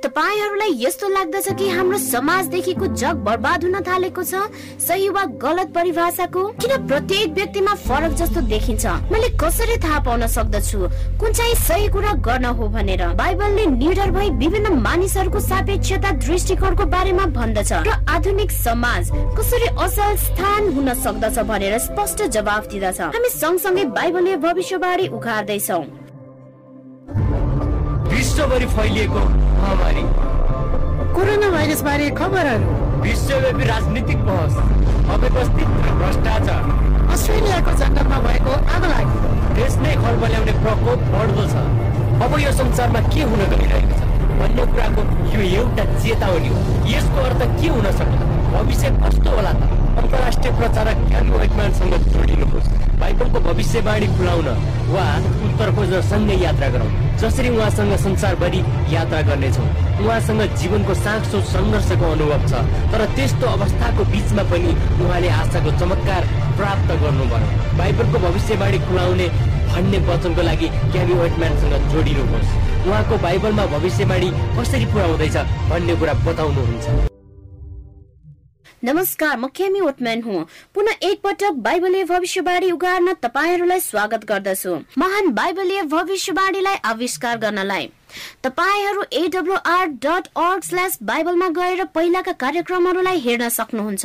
तपाईँहरूलाई यस्तो लाग्दछ कि हाम्रो समाजदेखिको जग बर्बाद हुन थालेको छ? सही वा गलत परिभाषाको? किन प्रत्येक व्यक्तिमा फरक जस्तो देखिन्छ? मैले कसरी थाहा पाउन सक्दछु? कुन चाहिँ सही कुरा गर्न हो भनेर? बाइबलले निडर भई विभिन्न मानिसहरूको सापेक्षता दृष्टिकोणको बारेमा भन्दछ। र आधुनिक समाज कसरी असल स्थान हुन सक्दछ भनेर स्पष्ट जवाफ दिँदछ। हामी सँगसँगै बाइबलीय भविष्यवाणी उखार्दैछौ विश्वभरि फैलिएको महामारी। कोरोना भाइरस बारे खबरहरू। विश्वव्यापी राजनीतिक बहस अव्यवस्थित र भ्रष्टाचार। अस्ट्रेलियाको जङ्गलमा भएको आगलागी। देश नै खलबल्याउने प्रकोप बढ्दो छ। अब यो संसारमा के हुन गइरहेको छ भन्ने कुराको यो एउटा चेतावनी हो। यसको अर्थ के हुन सक्ला भविष्य कस्तो होला त? अन्तर्राष्ट्रिय प्रचारक क्यामी वाइटम्यानसँग जोडिनुहोस्। बाइबलको भविष्यवाणी खुलाउन वा उत्तर खोज्न सँगै यात्रा गरौँ। जसरी उहाँसँग संसारभरि यात्रा गर्नेछौँ उहाँसँग जीवनको साँचो सङ्घर्षको अनुभव छ। तर त्यस्तो अवस्थाको बिचमा पनि उहाँले आशाको चमत्कार प्राप्त गर्नुभयो। बाइबलको भविष्यवाणी खुलाउने भन्ने वचनको लागि क्यामी वाइटम्यानसँग जोडिनुहोस्। उहाँको बाइबलमा भविष्यवाणी कसरी पुरा हुँदैछ भन्ने कुरा बताउनुहुन्छ। नमस्कार म केमी ओटम्यान हुँ। पुनः एकपटक बाइबलीय भविष्यवाणी उगार्न तपाईँहरूलाई स्वागत गर्दछु। महान बाइबलीय भविष्यवाणीलाई आविष्कार गर्नलाई। तपाईँहरू एडब्लुआर डट अर्ग स्ल्यास बाइबलमा गएर पहिलाका कार्यक्रमहरूलाई हेर्न सक्नुहुन्छ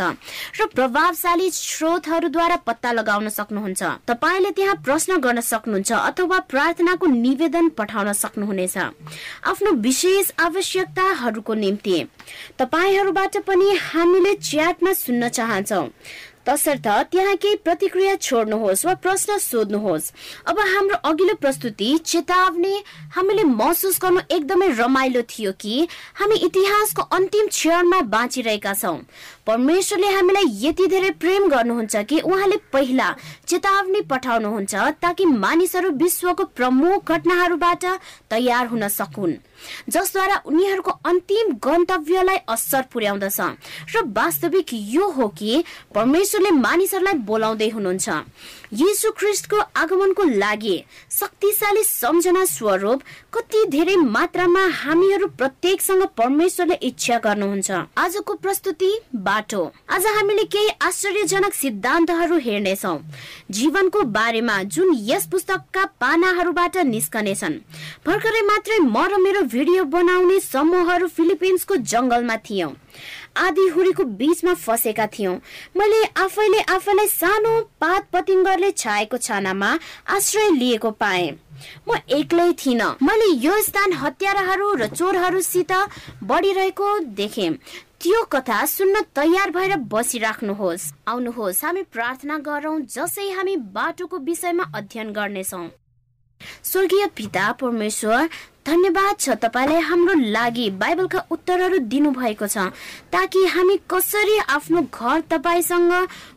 र प्रभावशाली स्रोतहरूद्वारा पत्ता लगाउन सक्नुहुन्छ। तपाईँले त्यहाँ प्रश्न गर्न सक्नुहुन्छ अथवा प्रार्थनाको निवेदन पठाउन सक्नुहुनेछ। आफ्नो विशेष आवश्यकताहरूको निम्ति तपाईँहरूबाट पनि हामीले च्याटमा सुन्न चाहन्छौ। तसर्थ त्यहाँ केही प्रतिक्रिया छोड्नुहोस् वा प्रश्न सोध्नुहोस्। अब हाम्रो अघिल्लो प्रस्तुति चेतावनी हामीले महसुस गर्नु एकदमै रमाइलो थियो कि हामी इतिहासको अन्तिम क्षणमा बाँचिरहेका छौँ। परमेश्वरले हामीलाई यति धेरै प्रेम गर्नुहुन्छ कि उहाँले पहिला चेतावनी पठाउनुहुन्छ ताकि मानिसहरू विश्वको प्रमुख घटनाहरूबाट तयार हुन सकुन्। जसद्वारा उनीहरूको अन्तिम गन्तव्यलाई असर पुर्याउँदछ। र वास्तविक यो हो कि परमेश्वरले मानिसहरूलाई बोलाउँदै हुनुहुन्छ। यीशु ख्रिस्टको आगमनको लागि शक्तिशाली सम्झना स्वरूप कति धेरै मात्रामा हामीहरू प्रत्येकसँग परमेश्वरले इच्छा गर्नुहुन्छ। आजको प्रस्तुति बाटो। आज हामीले केही आश्चर्यजनक सिद्धान्तहरू हेर्नेछौ। जीवनको बारेमा जुन यस पुस्तकका पानाहरूबाट निस्कनेछन्। भर्खरै मात्रै म र मेरो भिडियो बनाउने समूहहरू फिलिपिन्सको जङ्गलमा थियौँ। आधी हुरीको बीचमा फसेका थियौँ। मैले आफैले आफैलाई सानो पात पतिङ्गरले छाएको छानामा आश्रय लिएको पाएँ। म एक्लै थिइन। मैले यो स्थान हत्याराहरू र चोरहरूसित बढिरहेको देखेँ। त्यो कथा सुन्न तयार भएर बसिराख्नुहोस्। आउनुहोस् हामी प्रार्थना गरौँ जसै हामी बाटोको विषयमा अध्ययन गर्नेछौँ। स्वर्गीय पिता परमेश्वर धन्यवाद छ तपाईँलाई हाम्रो लागि बाइबलका उत्तरहरू दिनुभएको छ ताकि हामी कसरी आफ्नो घर तपाईँसँग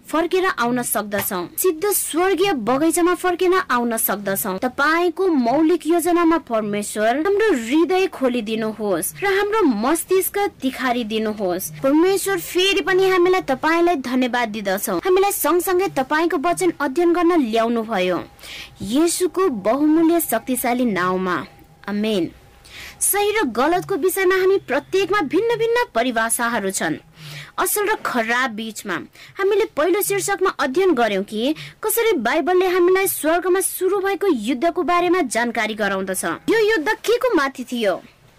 फर्केर आउन सक्दछौ। सिद्ध स्वर्गीय बगैँचामा फर्केर आउन सक्दछौ। तपाईँको मौलिक योजनामा परमेश्वर हाम्रो हृदय खोलिदिनुहोस् र हाम्रो मस्तिष्क तिखारी दिनुहोस् परमेश्वर फेरि पनि हामीलाई तपाईँलाई धन्यवाद दिदछौ। हामीलाई सँगसँगै तपाईँको वचन अध्ययन गर्न ल्याउनु भयो यसुको बहुमूल्य शक्तिशाली नाउँमा। अमेन सही र गलतको विषयमा हामी प्रत्येकमा भिन्न भिन्न परिभाषाहरू छन्। असल र खराब बीचमा हामीले पहिलो शीर्षकमा अध्ययन गर्यौं कि कसरी बाइबलले हामीलाई स्वर्गमा सुरु भएको युद्धको बारेमा जानकारी गराउँदछ। यो युद्ध के को माथि थियो?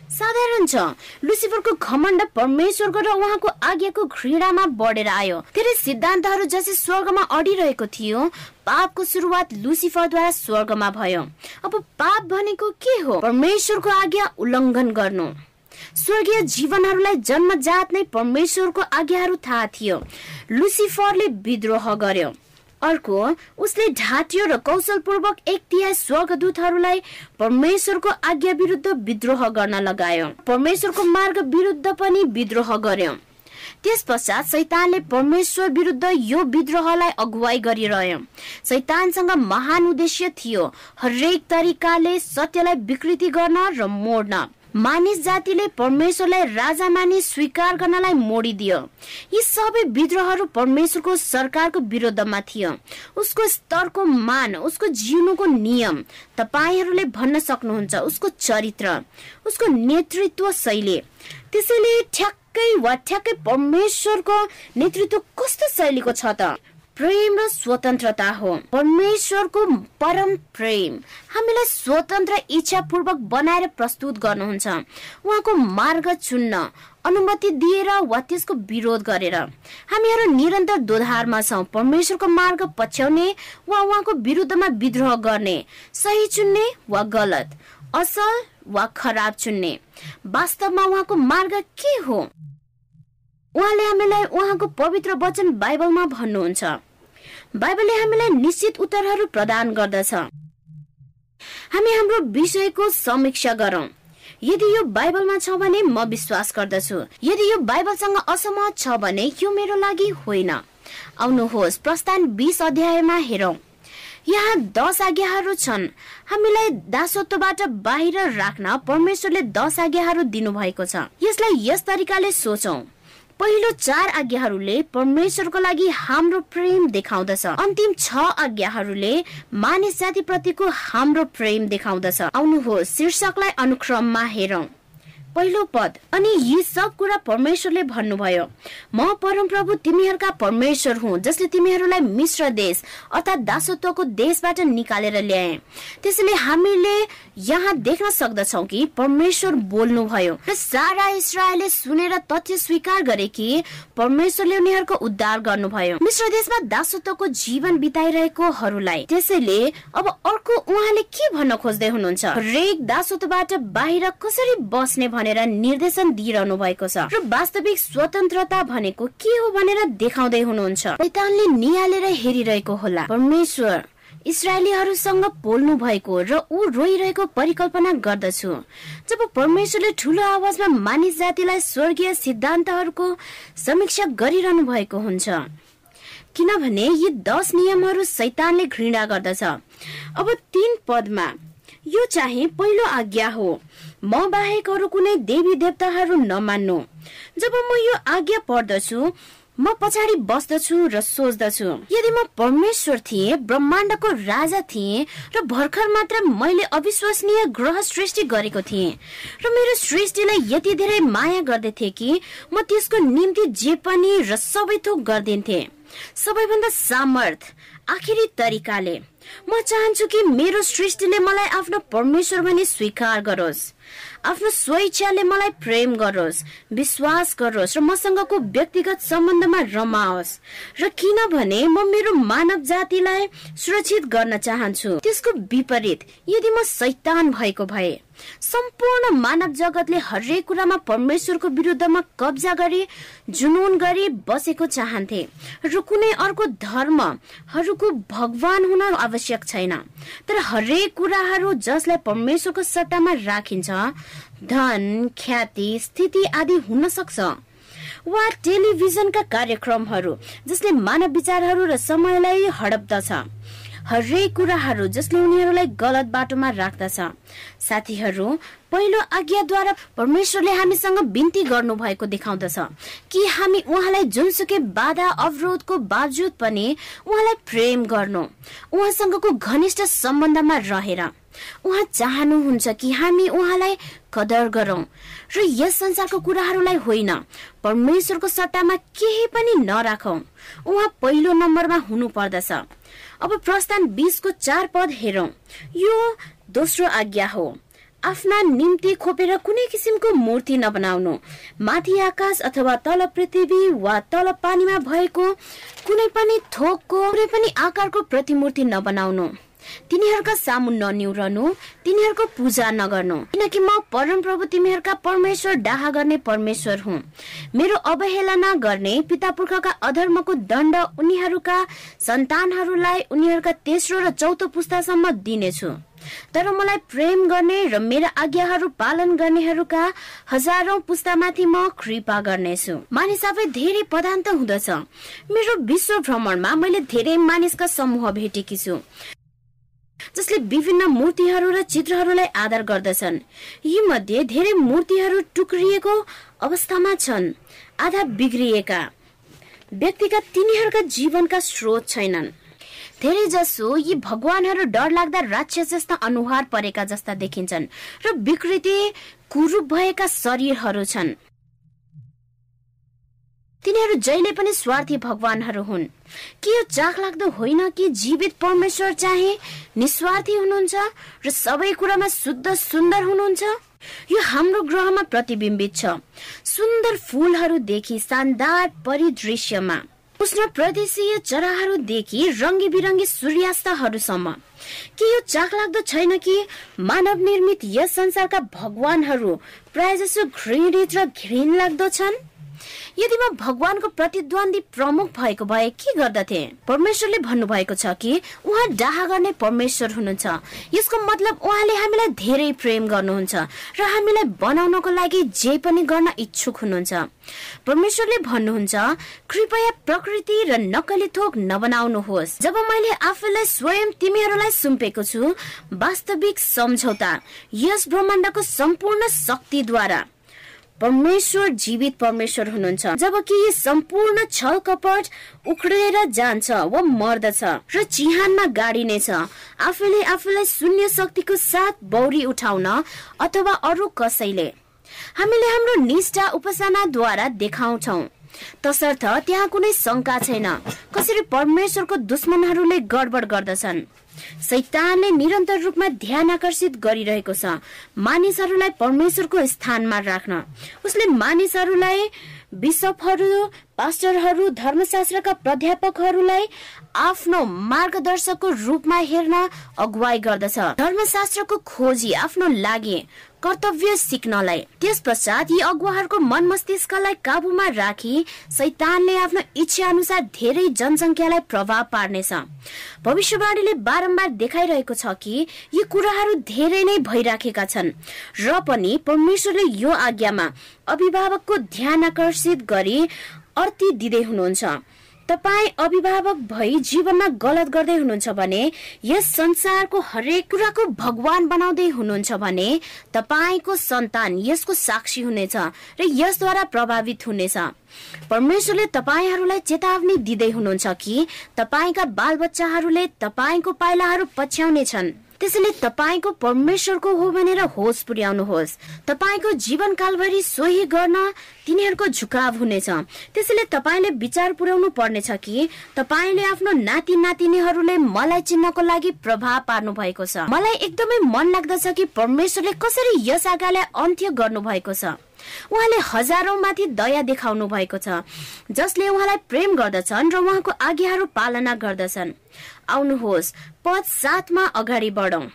साधारण छ लुसिफरको घमण्ड परमेश्वरको र उहाँको आज्ञाको घृणामा बढेर आयो। धेरै सिद्धान्तहरू जसै स्वर्गमा अडिरहेको थियो पापको सुरुवात लुसिफरद्वारा स्वर्गमा भयो। अब पाप भनेको के हो? परमेश्वरको आज्ञा उल्लङ्घन गर्नु। स्वर्गीय जीवनहरूलाई जन्मजात नै परमेश्वरको आज्ञाहरू थाहा थियो। लुसिफरले विद्रोह गर्यो। अर्को उसले ढाँटियो र कौशलपूर्वक एक तिहाई स्वर्गदूतहरूलाई परमेश्वरको आज्ञा विरुद्ध विद्रोह गर्न लगायो। परमेश्वरको मार्ग विरुद्ध पनि विद्रोह गर्यो। त्यस पश्चात सैतानले परमेश्वर विरुद्ध यो विद्रोहलाई अगुवाई गरिरह्यो। सैतानसँग महान उद्देश्य थियो हरेक तरिकाले सत्यलाई विकृति गर्न र मोड्न। मानिस जातिले परमेश्वरलाई राजा मानि स्वीकार गर्नलाई मोडिदियो। यी सबै विद्रोहहरू परमेश्वरको सरकारको विरोधमा थियो। उसको स्तरको मान उसको जिउनुको नियम तपाईँहरूले भन्न सक्नुहुन्छ उसको चरित्र उसको नेतृत्व शैली। त्यसैले ठ्याक्कै वा ठ्याक्कै परमेश्वरको नेतृत्व कस्तो शैलीको छ त? प्रेम र स्वतन्त्रता हो। परमेश्वरको परम प्रेम। हामीलाई स्वतन्त्र इच्छापूर्वक बनाएर प्रस्तुत गर्नुहुन्छ। उहाँको मार्ग चुन्न अनुमति दिएर वा त्यसको विरोध गरेर। हामीहरू निरन्तर दोधारमा छौँ। परमेश्वरको मार्ग पछ्याउने वा उहाँको विरुद्धमा विद्रोह गर्ने सही चुन्ने वा गलत असल वा खराब चुन्ने। वास्तवमा उहाँको मार्ग के हो? उहाँले हामीलाई उहाँको पवित्र वचन बाइबलमा भन्नुहुन्छ। बाइबलले हामीलाई निश्चित उत्तरहरू प्रदान गर्दछ। हामी हाम्रो विषयको समीक्षा गरौँ। यदि यो बाइबलमा छ भने म विश्वास गर्दछु। यदि यो बाइबलसँग असहमत छ भने यो मेरो लागि होइन। आउनुहोस् प्रस्थान बिस अध्यायमा हेरौँ। यहाँ दस आज्ञाहरू छन्। हामीलाई दासत्वबाट बाहिर राख्न परमेश्वरले दस आज्ञाहरू दिनुभएको छ। यसलाई यस तरिकाले सोचौं। पहिलो चार आज्ञाहरूले परमेश्वरको लागि हाम्रो प्रेम देखाउँदछ। अन्तिम छ आज्ञाहरूले मानिस जाति प्रतिको हाम्रो प्रेम देखाउँदछ। आउनुहोस् शीर्षकलाई अनुक्रममा हेरौँ। पहिलो पद। अनि यी सब कुरा परमेश्वरले भन्नुभयो। म परम प्रभु तिमीहरूका परमेश्वर हुँ जसले तिमीहरूलाई मिश्र देश अर्थात् दासत्वको देशबाट निकालेर ल्याए। त्यसैले हामीले यहाँ देख्न सक्दछौ कि परमेश्वर बोल्नुभयो र सारा इसरायलले सुनेर तथ्य स्वीकार गरे कि परमेश्वरले उनीहरूको उद्धार गर्नुभयो। मिश्र देशमा दासत्वको जीवन बिताइरहेकोहरूलाई। त्यसैले अब अर्को उहाँले के भन्न खोज्दै हुनुहुन्छ? हरेक दासत्वबाट बाहिर कसरी बस्ने भनेर निर्देशन दिइरहनु भएको छ र वास्तविक स्वतन्त्रता भनेको के हो भनेर देखाउँदै हुनुहुन्छ? शैतानले निहालेर हेरिरहेको होला। परमेश्वर इसरायलीहरूसँग बोल्नु भएको र ऊ रोइरहेको परिकल्पना गर्दछु। जब परमेश्वरले ठुलो आवाजमा मानिस जातिलाई स्वर्गीय सिद्धान्तहरूको समीक्षा गरिरहनु भएको हुन्छ। किनभने यी दस नियमहरू सैतानले घृणा गर्दछ। अब तीन पदमा यो चाहिँ पहिलो आज्ञा हो। म बाहेक अरू कुनै देवी देवताहरू नमान्नु। जब म यो आज्ञा पढ्दछु म पछाडि बस्दछु र सोच्दछु। यदि म परमेश्वर थिएँ ब्रह्माण्डको राजा थिएँ र भर्खर मात्र मैले अविश्वसनीय ग्रह सृष्टि गरेको थिएँ र मेरो सृष्टिलाई यति धेरै माया गर्दथे कि म त्यसको निम्ति जे पनि र सबै थोक गरिदिन्थे। सबैभन्दा सामर्थ आखिरी तरिकाले। म चाहन्छु कि मेरो सृष्टिले मलाई आफ्नो परमेश्वर भनी स्वीकार गरोस्। आफ्नो स्वेच्छाले मलाई प्रेम गरोस् विश्वास गरोस् र मसँगको व्यक्तिगत सम्बन्धमा रमाओस्। र किनभने म मेरो मानव जातिलाई सुरक्षित गर्न चाहन्छु। त्यसको विपरीत यदि म सैतान भएको भए सम्पूर्ण मानव जगतले हरेक कुरामा परमेश्वरको विरुद्धमा कब्जा गरी जुनुन गरी बसेको चाहन्थे र कुनै अर्को धर्महरूको भगवान हुन आवश्यक छैन। तर हरेक कुराहरू जसलाई परमेश्वरको सट्टामा राखिन्छ धन ख्याति स्थिति आदि हुन सक्छ। वा टेलिभिजनका कार्यक्रमहरू जसले मानव विचारहरू र समयलाई हडप्दछ। हरेक कुराहरू जसले उनीहरूलाई गलत बाटोमा राख्दछ। साथीहरू पहिलो आज्ञाद्वारा परमेश्वरले हामीसँग बिन्ती गर्नु भएको देखाउँदछ कि हामी उहाँलाई जुनसुकै बाधा अवरोधको बावजुद पनि उहाँलाई प्रेम गर्नु उहाँसँगको घनिष्ठ सम्बन्धमा रहेर। उहाँ चाहनुहुन्छ कि हामी उहाँलाई कदर गरौं र यस संसारको कुराहरूलाई होइन परमेश्वरको सट्टामा केही पनि नराखौं। उहाँ पहिलो नम्बरमा हुनु पर्दछ अब प्रस्थान बिसको चार पद हेरौं। यो दोस्रो आज्ञा हो। आफ्ना निम्ति खोपेर कुनै किसिमको मूर्ति नबनाउनु। माथि आकाश अथवा तल पृथ्वी वा तल पानीमा भएको कुनै पनि थोकको कुनै पनि आकारको प्रतिमूर्ति नबनाउनु। तिनीहरूका सामु ननिउरनु तिनीहरूको पूजा नगर्नु। किनकि म परम प्रभु तिमीहरूका परमेश्वर डाहा गर्ने परमेश्वर हुँ। मेरो अवहेलना गर्ने पिता पुर्खाका अधर्मको दण्ड उनीहरूका सन्तानहरूलाई उनीहरूका तेस्रो र चौथो पुस्तासम्म दिनेछु। तर मलाई प्रेम गर्ने र मेरा आज्ञाहरू पालन गर्नेहरूका हजारौं पुस्तामाथि म कृपा गर्नेछु। मानिस आफै धेरै पदान्त हुँदछ। मेरो विश्व भ्रमणमा मैले धेरै मानिसका समूह भेटेकी छु। जसले विभिन्न मूर्तिहरू र चित्रहरूलाई आधार गर्दछन्। यी मध्ये धेरै मूर्तिहरू टुक्रिएको अवस्थामा छन् आधा बिग्रिएका। व्यक्तिका तिनीहरूका जीवनका स्रोत छैनन्। धेरै जसो यी भगवानहरू डर लाग्दा राक्षस जस्ता अनुहार परेका जस्ता देखिन्छन् र विकृति कुरूप भएका शरीरहरू छन्। तिनीहरू जहिले पनि स्वार्थी भगवानहरू हुन्। के यो चाख लाग्दो होइन कि जीवित परमेश्वर चाहे? निस्वार्थी हुनुहुन्छ र सबै कुरामा शुद्ध सुन्दर हुनुहुन्छ? यो हाम्रो ग्रहमा प्रतिबिम्बित छ। सुन्दर फुलहरूदेखि शानदार परिदृश्यमा। उष्ण प्रदेशीय चराहरूदेखि रङ्गी बिरङ्गी सूर्यास्तहरूसम्म। के यो चाख लाग्दो छैन कि मानव निर्मित यस संसारका भगवानहरू प्राय जसो घृणित र घृण लाग्दो छन्? यदि म भगवानको प्रतिद्वन्दी प्रमुख भएको भए के गर्दथे? परमेश्वरले भन्नुभएको छ कि उहाँ डाहा गर्ने परमेश्वर हुनुहुन्छ। यसको मतलब उहाँले हामीलाई धेरै प्रेम गर्नुहुन्छ र हामीलाई बनाउनको लागि जे पनि गर्न इच्छुक हुनुहुन्छ। परमेश्वरले भन्नुहुन्छ कृपया प्रकृति र नक्कली थोक नबनाउनुहोस्। जब मैले आफूलाई स्वयं तिमीहरूलाई सुम्पेको छु वास्तविक सम्झौता यस ब्रह्माण्डको सम्पूर्ण शक्तिद्वारा परमेश्वर जीवित परमेश्वर हुनुहुन्छ। जबकि यी सम्पूर्ण छल कपट उख्रेर जान्छ वा मर्दछ र चिहानमा गाडिनेछ आफूले आफूलाई शून्य शक्तिको साथ बौरी उठाउन अथवा अरू कसैले। हामीले हाम्रो निष्ठा उपासनाद्वारा देखाउँछौ। तसर्थ त्यहाँ कुनै शङ्का छैन। कसरी परमेश्वरको दुश्मनहरूले गडबड गर्दछन्? सैतानले निरन्तर रूपमा ध्यान आकर्षित गरिरहेको छ। मानिसहरूलाई परमेश्वरको स्थानमा राख्न। उसले मानिसहरूलाई बिसपहरू पास्टरहरू धर्मशास्त्रका प्राध्यापकहरूलाई आफ्नो मार्गदर्शकको रूपमा हेर्न अगुवाई गर्दछ। धर्मशास्त्रको खोजी आफ्नो लागि कर्तव्य सिक्नलाई। त्यस पश्चात यी अगुवाहरूको मन मस्तिष्कलाई काबुमा राखी सैतानले आफ्नो इच्छा अनुसार धेरै जनसङ्ख्यालाई प्रभाव पार्नेछ। भविष्यवाणीले बारम्बार देखाइरहेको छ कि यी कुराहरू धेरै नै भइराखेका छन्। र पनि परमेश्वरले यो आज्ञामा अभिभावकको ध्यान आकर्षित गरी अर्ती दिँदै हुनुहुन्छ। तपाईँ अभिभावक भई जीवनमा गलत गर्दै हुनुहुन्छ भने यस संसारको हरेक कुराको भगवान बनाउँदै हुनुहुन्छ भने तपाईँको सन्तान यसको साक्षी हुनेछ र यसद्वारा प्रभावित हुनेछ। परमेश्वरले तपाईँहरूलाई चेतावनी दिँदै हुनुहुन्छ कि तपाईँका बालबच्चाहरूले तपाईँको पाइलाहरू पछ्याउने छन् त्यसैले तपाईँको परमेश्वरको हो भनेर होस पुर्याउनुहोस्। तपाईँको जीवनकालभरि सोही गर्न तिनीहरूको झुकाव हुनेछ। त्यसैले तपाईँले विचार पुर्याउनु पर्नेछ कि तपाईँले आफ्नो नाति नातिनीहरूले मलाई चिन्नको लागि प्रभाव पार्नु भएको छ। मलाई एकदमै मन लाग्दछ कि परमेश्वरले कसरी यस आगालाई अन्त्य गर्नु भएको छ। उहाँले हजारौं माथि दया देखाउनु भएको छ जसले उहाँलाई प्रेम गर्दछन् र उहाँको आज्ञाहरू पालना गर्दछन्। आउनुहोस् पद सातमा अगाडि बढौं।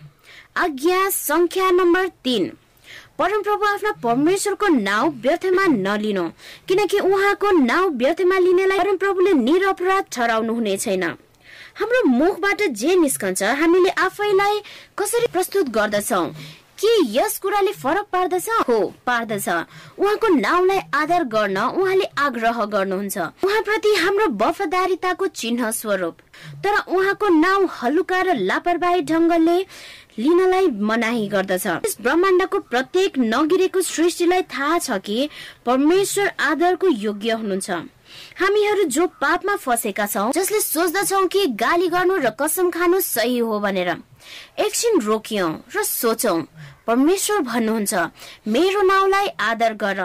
आज्ञा संख्या नम्बर तीन। परमप्रभु आफ्ना परमेश्वरको नाउँ व्यर्थमा नलिनु किनकि उहाँको नाउँ व्यर्थमा लिनेलाई परमप्रभुले निरपराध ठहराउनु हुने छैन। हाम्रो मुखबाट जे निस्कन्छ हामीले आफैलाई कसरी प्रस्तुत गर्दछौ? के यस कुराले फरक पार्दछ? हो पार्दछ। उहाँको नाउँलाई आदर गर्न उहाँले आग्रह गर्नुहुन्छ। उहाँप्रति हाम्रो वफादारिताको चिन्ह स्वरूप। तर उहाँको नाउँ हलुका र लापरवाही ढङ्गले लिनलाई मनाही गर्दछ। यस ब्रह्माण्डको प्रत्येक नगिरेको सृष्टिलाई थाहा छ कि परमेश्वर आदरको योग्य हुनुहुन्छ। हामीहरू जो पापमा फसेका छौँ जसले सोच्दछौ कि गाली गर्नु र कसम खानु सही हो भनेर। एकछिन रोकियौ र सोचौ परमेश्वर भन्नुहुन्छ मेरो नाउँलाई आदर गर।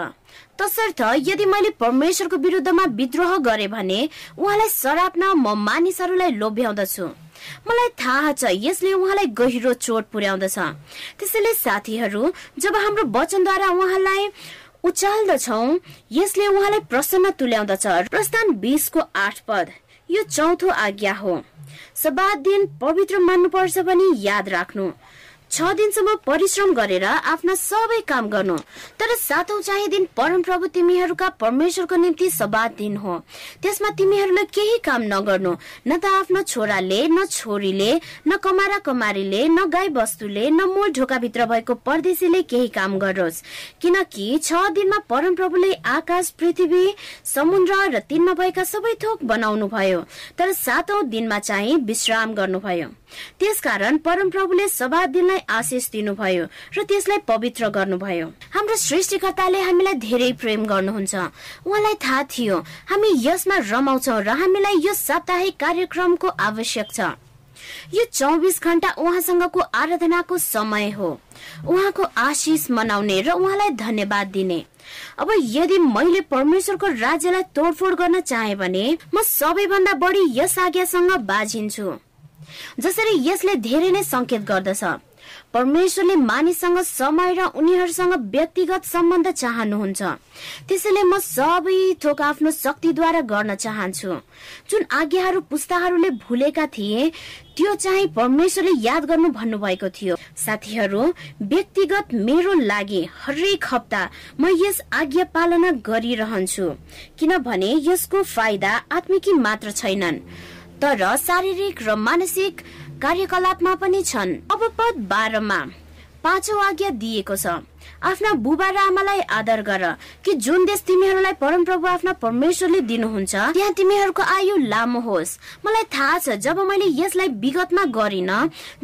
तसर्थ यदि मैले परमेश्वरको विरुद्धमा विद्रोह गरे भने उहाँलाई सराप्न म मानिसहरूलाई लोभ्याउँदछु। मलाई थाहा छ यसले उहाँलाई गहिरो चोट पुर्याउँदछ। त्यसैले साथीहरू जब हाम्रो वचनद्वारा उहाँलाई उचाल्दछौ। यसले उहाँलाई प्रसन्न तुल्याउँदछ। प्रस्थान बिसको आठ पद। यो चौथो आज्ञा हो। सबात दिन पवित्र मान्नुपर्छ पनि याद राख्नु। छ दिनसम्म परिश्रम गरेर आफ्ना सबै काम गर्नु। तर सातौं चाहिँ दिन परमप्रभु तिमीहरूका परमेश्वरको निम्ति सबात दिन हो। त्यसमा तिमीहरूले केही काम नगर्नु। न त आफ्नो छोराले न छोरीले न कमारा कमारीले न गाई बस्तुले न मूल ढोकाभित्र भएको परदेशीले केही काम गरोस्। किनकि छ दिनमा परमप्रभुले आकाश पृथ्वी समुद्र र तिनमा भएका सबै थोक बनाउनु भयो तर सातौं दिनमा चाहिँ विश्राम गर्नुभयो। त्यसकारण परमप्रभुले सभा दिनलाई आशिष दिनुभयो र त्यसलाई पवित्र गर्नुभयो। हाम्रो सृष्टिकर्ताले हामीलाई धेरै प्रेम गर्नुहुन्छ। उहाँलाई थाहा थियो हामी यसमा रमाउँछौ र हामीलाई यो साप्ताहिक कार्यक्रमको आवश्यक छ। यो चौबिस घण्टा उहाँसँगको आराधनाको समय हो। उहाँको आशिष मनाउने र उहाँलाई धन्यवाद दिने। अब यदि मैले परमेश्वरको राज्यलाई तोडफोड गर्न चाहे भने म सबैभन्दा बढी यस आज्ञासँग बाझिन्छु। जसरी यसले धेरै नै संकेत गर्दछ। परमेश्वरले मानिससँग समय र उनीहरूसँग व्यक्तिगत सम्बन्ध चाहनुहुन्छ। त्यसैले म सबै थोक आफ्नो शक्तिद्वारा गर्न चाहन्छु। जुन आज्ञाहरू पुस्ताहरूले भुलेका थिए त्यो चाहिँ परमेश्वरले याद गर्नु भन्नुभएको थियो। साथीहरू व्यक्तिगत मेरो लागि हरेक हप्ता म यस आज्ञा पालना गरिरहन्छु किनभने यसको फाइदा आत्मिकी मात्र छैनन्। तर शारीरिक र मानसिक कार्यकलापमा पनि छन्। अब पद बाह्रमा। पाँचौं आज्ञा दिएको छ। आफ्ना बुबा र आमालाई आदर गर कि जुन देश तिमीहरूलाई परमप्रभु आफ्ना परमेश्वरले दिनुहुन्छ त्यहाँ तिमीहरूको आयु लामो होस्। मलाई थाहा छ जब मैले यसलाई विगतमा गरिन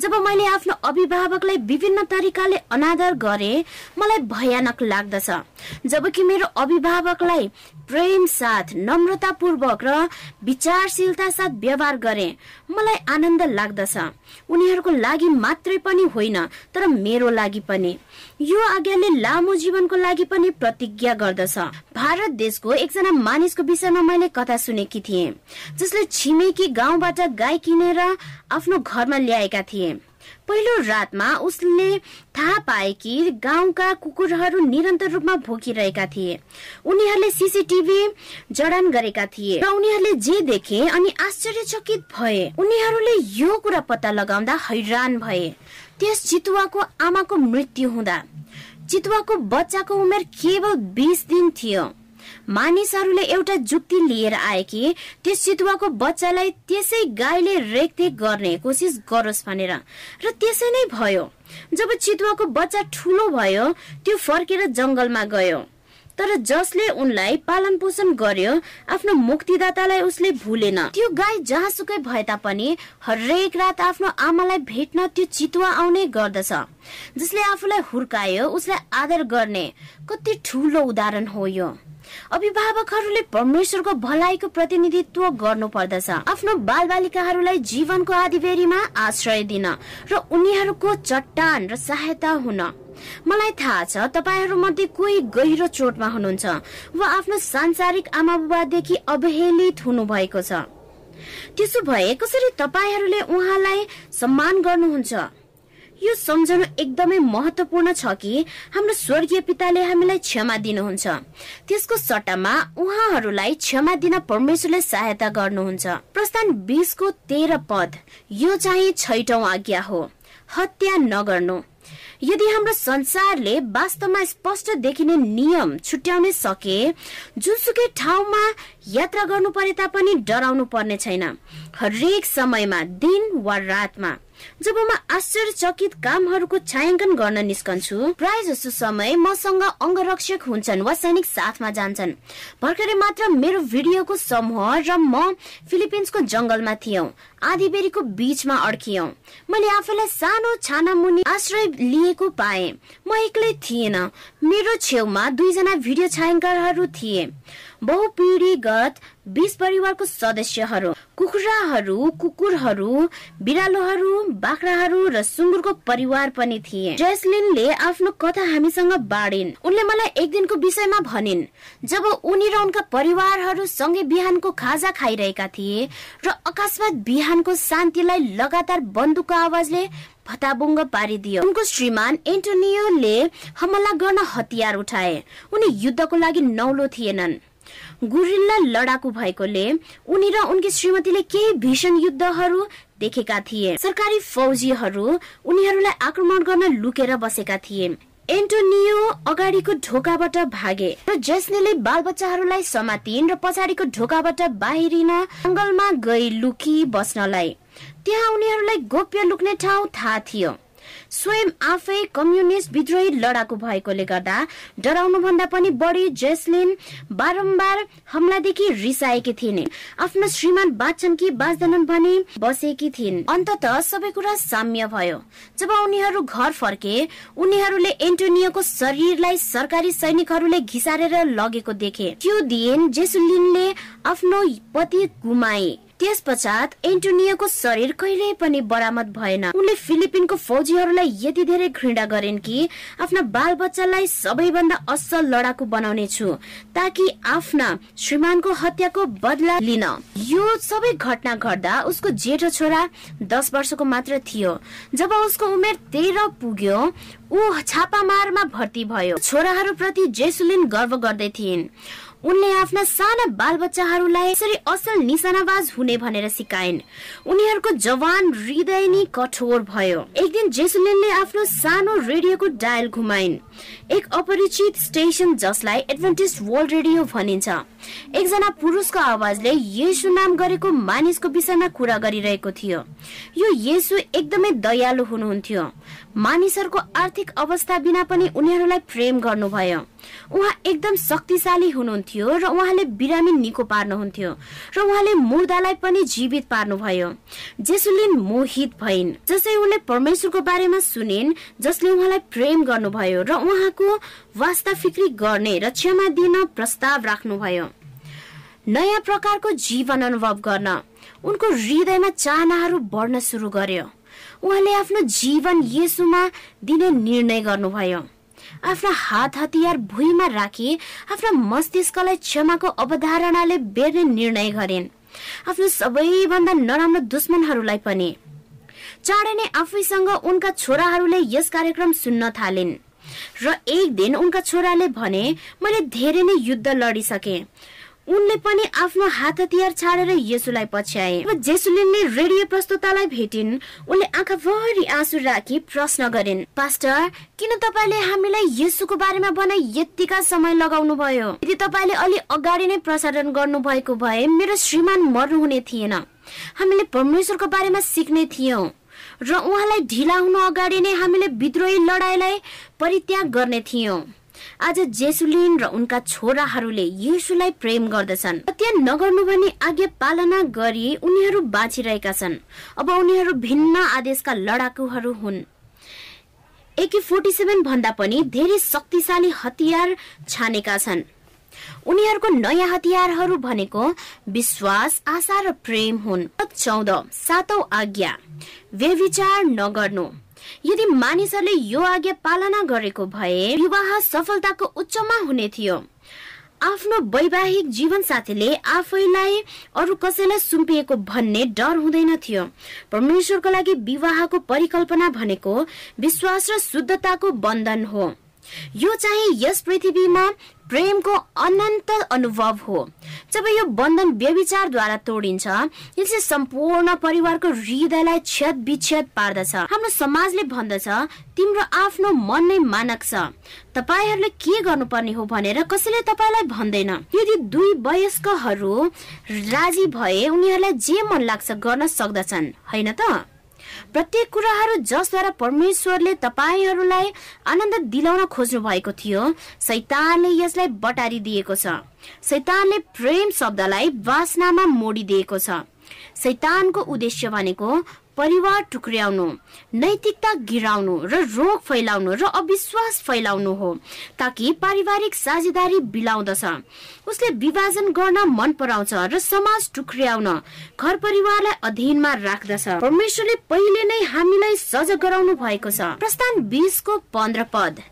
जब मैले आफ्नो अभिभावकलाई विभिन्न तरिकाले अनादर गरे मलाई भयानक लाग्दछ। जबकि मेरो अभिभावकलाई प्रेम साथ नम्रता पूर्वक र विचारशीलता साथ व्यवहार गरे मलाई आनन्द लाग्दछ। उनीहरूको लागि मात्रै पनि होइन तर मेरो लागि पनि। यो आज्ञाले लामो जीवनको लागि पनि प्रतिज्ञा गर्दछ। भारत देशको एकजना मानिसको विषयमा मैले कथा सुनेकी थिएँ जसले छिमेकी गाउँबाट गाई किनेर आफ्नो घरमा ल्याएका थिए। पहिलो रातमा उसले थाहा पाए कि गाउँका कुकुरहरू निरन्तर रूपमा भोकिरहेका थिए। उनीहरूले सिसिटिभी जडान गरेका थिए र उनीहरूले जे देखे अनि आश्चर्यचकित भए। उनीहरूले यो कुरा पत्ता लगाउँदा हैरान भए। त्यस चितुवाको आमाको मृत्यु हुँदा चितुवाको बच्चाको उमेर केवल बिस दिन थियो। मानिसहरूले एउटा जुक्ति लिएर आए कि त्यस चितुवाको बच्चालाई त्यसै गाईले रेखदेख गर्ने कोसिस गरोस् भनेर। र त्यसै नै भयो। जब चितुवाको बच्चा ठुलो भयो त्यो फर्केर जंगलमा गयो। तर जसले उनलाई पालन पोषण गर्यो आफ्नो मुक्तिदातालाई उसले भुलेन। त्यो गाई जहाँसुकै भए तापनि हरेक रात आफ्नो आमालाई भेट्न त्यो चितुवा आउने गर्दछ। जसले आफूलाई हुर्कायो उसलाई आदर गर्ने कति ठुलो उदाहरण हो यो। अभिभावकहरूले परमेश्वरको भलाइको प्रतिनिधित्व गर्नु पर्दछ आफ्नो बाल बालिकाहरूलाई जीवनको आधिबेरीमा आश्रय दिन र उनीहरूको चट्टान र सहायता हुन। मलाई थाहा छ तपाईँहरू मध्ये कोही गहिरो चोटमा हुनुहुन्छ वा आफ्नो सांसारिक आमा बुबादेखि अवहेलित हुनु भएको छ। त्यसो भए कसरी तपाईँहरूले उहाँलाई सम्मान गर्नुहुन्छ? यो सम्झनु एकदमै महत्वपूर्ण छ कि हाम्रो स्वर्गीय पिताले हामीलाई क्षमा दिनुहुन्छ। त्यसको सट्टामा उहाँहरूलाई क्षमा दिन परमेश्वरले सहायता गर्नुहुन्छ। प्रस्थान बिसको तेह्र पद यो चाहिँ छैटौं आज्ञा हो। हत्या नगर्नु। यदि हाम्रो संसारले वास्तवमा स्पष्ट देखिने नियम छुट्याउन सके जुनसुकै ठाउँमा यात्रा गर्नु परे तापनि डराउनु पर्ने छैन। हरेक समयमा दिन वा रातमा। जब म आश्चर्यचकित कामहरूको छायाङ्कन गर्न निस्कन्छु प्राय जसो समय मसँग अङ्गरक्षक हुन्छन् वा सैनिक साथमा जान्छन्। भर्खरै मात्र मेरो भिडियोको समूह र म फिलिपिन्सको जंगलमा थियौं आधी बेरीको बीचमा अड्कियौं। मैले आफूलाई सानो छाना मुनि आश्रय लिएको पाए। म एक्लै थिएन। मेरो छेउमा दुईजना भिडियो छायाङ्कनहरू थिए। बहुपिँढीगत बीस परिवारको सदस्यहरू कुखुराहरू कुकुरहरू बिरालोहरू बाख्राहरू र सुँगुरको परिवार पनि थिए। जेसलिनले आफ्नो कथा हामीसँग बाँडिन्। उनले मलाई एक दिनको विषयमा भनिन् जब उनी र उनका परिवारहरू सँगै बिहानको खाजा खाइरहेका थिए र अकस्मात बिहानको शान्तिलाई लगातार बन्दुकको आवाजले भताबुङ्ग पारिदियो। उनको श्रीमान एन्टोनियोले हमला गर्न हतियार उठाए। उनी युद्धको लागि नौलो थिएनन्। गुरिल्ला लडाकु भएकोले उनी र उनकी श्रीमतीले केही भीषण युद्धहरू देखेका थिए। सरकारी फौजीहरू उनीहरूलाई आक्रमण गर्न लुकेर बसेका थिए। एन्टोनियो अगाडिको ढोकाबाट भागे र जेस्नेले बालबच्चाहरूलाई समातिन् र पछाडिको ढोकाबाट बाहिरिन जङ्गलमा गई लुकी बस्नलाई। त्यहाँ उनीहरूलाई गोप्य लुक्ने ठाउँ थाहा थियो। स्वयं आफै कम्युनिस्ट विद्रोही लडाकु भएकोले गर्दा डराउनु भन्दा पनि बढी जेसलिन बारम्बार हमलादेखि रिसाएकी थिइन्। आफ्नो श्रीमान बाँच्छन् कि बाँच्दैनन् भनी बसेकी थिइन्। अन्तत सबै कुरा साम्य भयो। जब उनीहरू घर फर्के उनीहरूले एन्टोनियोको शरीरलाई सरकारी सैनिकहरूले घिसारेर लगेको देखे। त्यो दिन जेसुलिनले आफ्नो पति गुमाए। त्यस पश्चात एन्टोनियोको शरीर कहिल्यै पनि बरामद भएन। उनले फिलिपिनको फौजीहरूलाई यति धेरै घृणा गरिन् कि आफ्ना बाल बच्चालाई सबैभन्दा असल लडाकु बनाउने छु ताकि आफ्ना श्रीमानको हत्याको बदला लिन। यो सबै घटना घट्दा उसको जेठो छोरा दस वर्षको मात्र थियो। जब उसको उमेर तेह्र पुग्यो ऊ छापामारमा भर्ती भयो। छोराहरूप्रति जेसुलिन गर्व गर्दै थिइन्। उनले आफ्ना साना बालबच्चाहरूलाई यसरी असल निशानाबाज हुने भनेर सिकाइन्। उनीहरूको जवान हृदय नै कठोर भयो। एक दिन जेसुलिनले आफ्नो सानो रेडियोको डायल घुमाइन्। एक अपरिचित स्टेशन जसलाई एडभेन्टिस्ट वर्ल्ड रेडियो भनिन्छ। एकजना पुरुषको आवाजले येसु नाम गरेको मानिसको विषयमा कुरा गरिरहेको थियो। यो येसु एकदमै दयालु हुनुहुन्थ्यो। मानिसहरूको आर्थिक अवस्था बिना पनि उनीहरूलाई प्रेम गर्नुभयो। उहाँ एकदम शक्तिशाली हुनुहुन्थ्यो र उहाँले बिरामी निको पार्नुहुन्थ्यो र उहाँले मुर्दालाई पनि जीवित पार्नुभयो। जेसुलिन मोहित भइन् जसै उनले परमेश्वरको बारेमा सुनिन् जसले उहाँलाई प्रेम गर्नुभयो र उहाँको वास्ता फिक्री गर्ने र क्षमा दिन प्रस्ताव राख्नुभयो। नयाँ प्रकारको जीवन अनुभव गर्न उनको हृदयमा चाहनाहरू बढ्न सुरु गर्यो। उहाँले आफ्नो जीवन येसुमा दिने निर्णय गर्नुभयो। आफ्ना हात हतियार भुइँमा राखी आफ्ना मस्तिष्कलाई क्षमाको अवधारणाले बेर्ने निर्णय गरिन्। आफ्नो सबैभन्दा नराम्रो दुश्मनहरूलाई पनि। चाँडै नै आफैसँग उनका छोराहरूले यस कार्यक्रम सुन्न थालिन्। र एक दिन उनका छोराले भने मैले धेरै नै युद्ध लडिसके। उनले पनि आफ्नो हात हतियार छाडेर यसुलाई पछ्याए। जेसुलिनले रेडियो प्रस्तुतालाई भेटिन्। उनले आँखाभरि आँसु राखी प्रश्न गरिन् पास्टर किन तपाईँले हामीलाई यसुको बारेमा बनाइ यतिका समय लगाउनु भयो यदि तपाईँले अलि अगाडि नै प्रसारण गर्नु भएको भए मेरो श्रीमान मर्नुहुने थिएन। हामीले परमेश्वरको बारेमा सिक्ने थियौँ। र उहाँलाई ढिला हुनु अगाडि नै हामीले विद्रोही लडाईँलाई परित्याग गर्ने थियौँ। आज जेसुलिन र उनका छोराहरूले येसुलाई प्रेम गर्दछन्। हत्या नगर्नु भनी आज्ञा पालना गरी उनीहरू बाँचिरहेका छन्। अब उनीहरू भिन्न आदेशका लडाकुहरू हुन्। एके फोर्टी सेभेन भन्दा पनि धेरै शक्तिशाली हतियार छानेका छन्। उनीहरूको नयाँ हतियारहरू भनेको विश्वास आशा र प्रेम हुन्। चौध सातौं आज्ञा। व्यविचार नगर्नु। यदि मानिसहरूले यो आज्ञा पालना गरेको भए विवाह सफलताको उच्चमा हुने थियो। आफ्नो वैवाहिक जीवन साथीले आफैलाई अरू कसैलाई सुम्पिएको भन्ने डर हुँदैन थियो। परमेश्वरको लागि विवाहको परिकल्पना भनेको विश्वास र शुद्धताको बन्धन हो। यो चाहिँ यस पृथ्वीमा प्रेमको अनन्त अनुभव हो। जब यो बन्धन व्यविचारद्वारा तोडिन्छ यसले सम्पूर्ण परिवारको हृदयलाई छेद विच्छेद पार्दछ। हाम्रो समाजले भन्दछ तिम्रो आफ्नो मन नै मानक छ तपाईँहरूले के गर्नुपर्ने हो भनेर कसैले तपाईँलाई भन्दैन। यदि दुई वयस्कहरू राजी भए उनीहरूलाई जे मन लाग्छ गर्न सक्दछन् होइन त? प्रत्येक कुराहरू जसद्वारा परमेश्वरले तपाईँहरूलाई आनन्द दिलाउन खोज्नु भएको थियो सैतानले यसलाई बटारिदिएको छ। सैतानले प्रेम शब्दलाई वासनामा मोडिदिएको छ। सैतानको उद्देश्य भनेको परिवार टुक्र्याउनु नैतिकता गिराउनु र रोग फैलाउनु र अविश्वास फैलाउनु हो ताकि पारिवारिक साझेदारी बिलाउँदछ। उसले विभाजन गर्न मन पराउँछ र समाज टुक्र्याउन घर परिवारलाई अधीनमा राख्दछ। परमेश्वरले पहिले नै हामीलाई सजग गराउनु भएको छ। प्रस्थान बिसको पन्ध्र पद।